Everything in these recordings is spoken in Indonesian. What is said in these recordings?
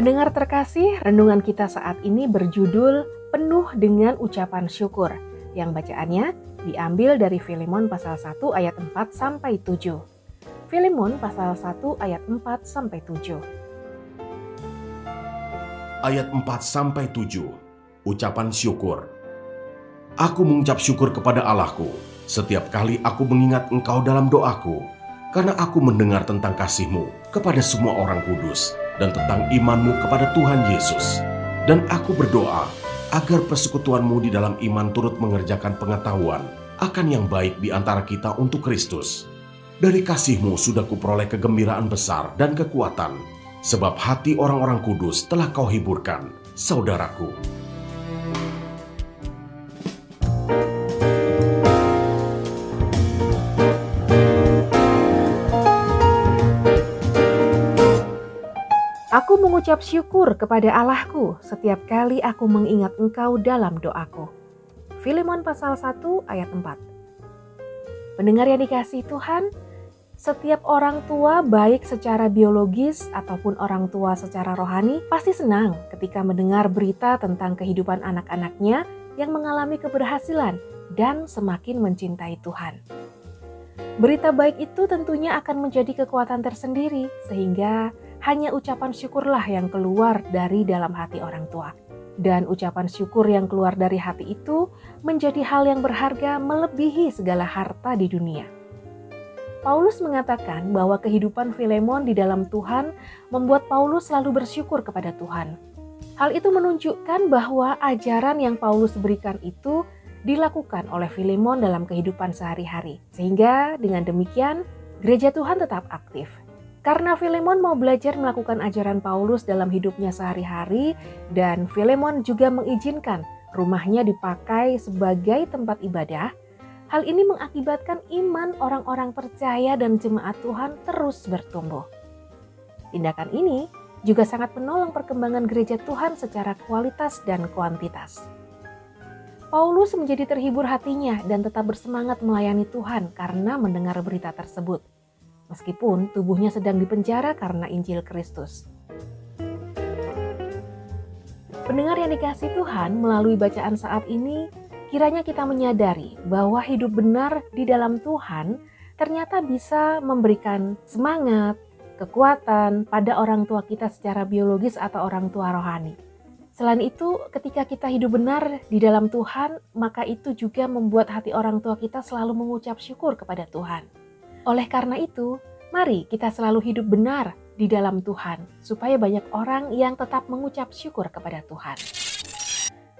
Pendengar terkasih, renungan kita saat ini berjudul Penuh dengan Ucapan Syukur, yang bacaannya diambil dari Filemon pasal 1 ayat 4 sampai 7. Filemon pasal 1 ayat 4 sampai 7. Ayat 4 sampai 7. Ucapan syukur. Aku mengucap syukur kepada Allahku setiap kali aku mengingat Engkau dalam doaku, karena aku mendengar tentang kasihmu kepada semua orang kudus dan tentang imanmu kepada Tuhan Yesus. Dan aku berdoa agar persekutuanmu di dalam iman turut mengerjakan pengetahuan akan yang baik di antara kita untuk Kristus. Dari kasihmu sudah kuperoleh kegembiraan besar dan kekuatan, sebab hati orang-orang kudus telah kau hiburkan, saudaraku. Aku mengucap syukur kepada Allahku setiap kali aku mengingat Engkau dalam doaku. Filemon pasal 1 ayat 4. Pendengar yang dikasih Tuhan, setiap orang tua baik secara biologis ataupun orang tua secara rohani pasti senang ketika mendengar berita tentang kehidupan anak-anaknya yang mengalami keberhasilan dan semakin mencintai Tuhan. Berita baik itu tentunya akan menjadi kekuatan tersendiri sehingga hanya ucapan syukurlah yang keluar dari dalam hati orang tua. Dan ucapan syukur yang keluar dari hati itu menjadi hal yang berharga melebihi segala harta di dunia. Paulus mengatakan bahwa kehidupan Filemon di dalam Tuhan membuat Paulus selalu bersyukur kepada Tuhan. Hal itu menunjukkan bahwa ajaran yang Paulus berikan itu dilakukan oleh Filemon dalam kehidupan sehari-hari. Sehingga dengan demikian gereja Tuhan tetap aktif. Karena Filemon mau belajar melakukan ajaran Paulus dalam hidupnya sehari-hari dan Filemon juga mengizinkan rumahnya dipakai sebagai tempat ibadah, hal ini mengakibatkan iman orang-orang percaya dan jemaat Tuhan terus bertumbuh. Tindakan ini juga sangat menolong perkembangan gereja Tuhan secara kualitas dan kuantitas. Paulus menjadi terhibur hatinya dan tetap bersemangat melayani Tuhan karena mendengar berita tersebut meskipun tubuhnya sedang dipenjara karena Injil Kristus. Pendengar yang dikasih Tuhan, melalui bacaan saat ini, kiranya kita menyadari bahwa hidup benar di dalam Tuhan ternyata bisa memberikan semangat, kekuatan pada orang tua kita secara biologis atau orang tua rohani. Selain itu, ketika kita hidup benar di dalam Tuhan, maka itu juga membuat hati orang tua kita selalu mengucap syukur kepada Tuhan. Oleh karena itu, mari kita selalu hidup benar di dalam Tuhan, supaya banyak orang yang tetap mengucap syukur kepada Tuhan.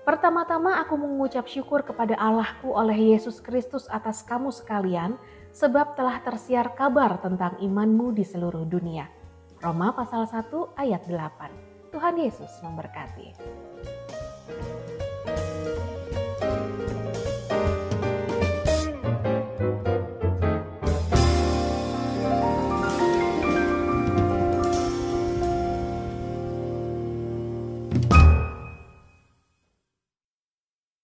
Pertama-tama aku mengucap syukur kepada Allahku oleh Yesus Kristus atas kamu sekalian, sebab telah tersiar kabar tentang imanmu di seluruh dunia. Roma pasal 1 ayat 8. Tuhan Yesus memberkati.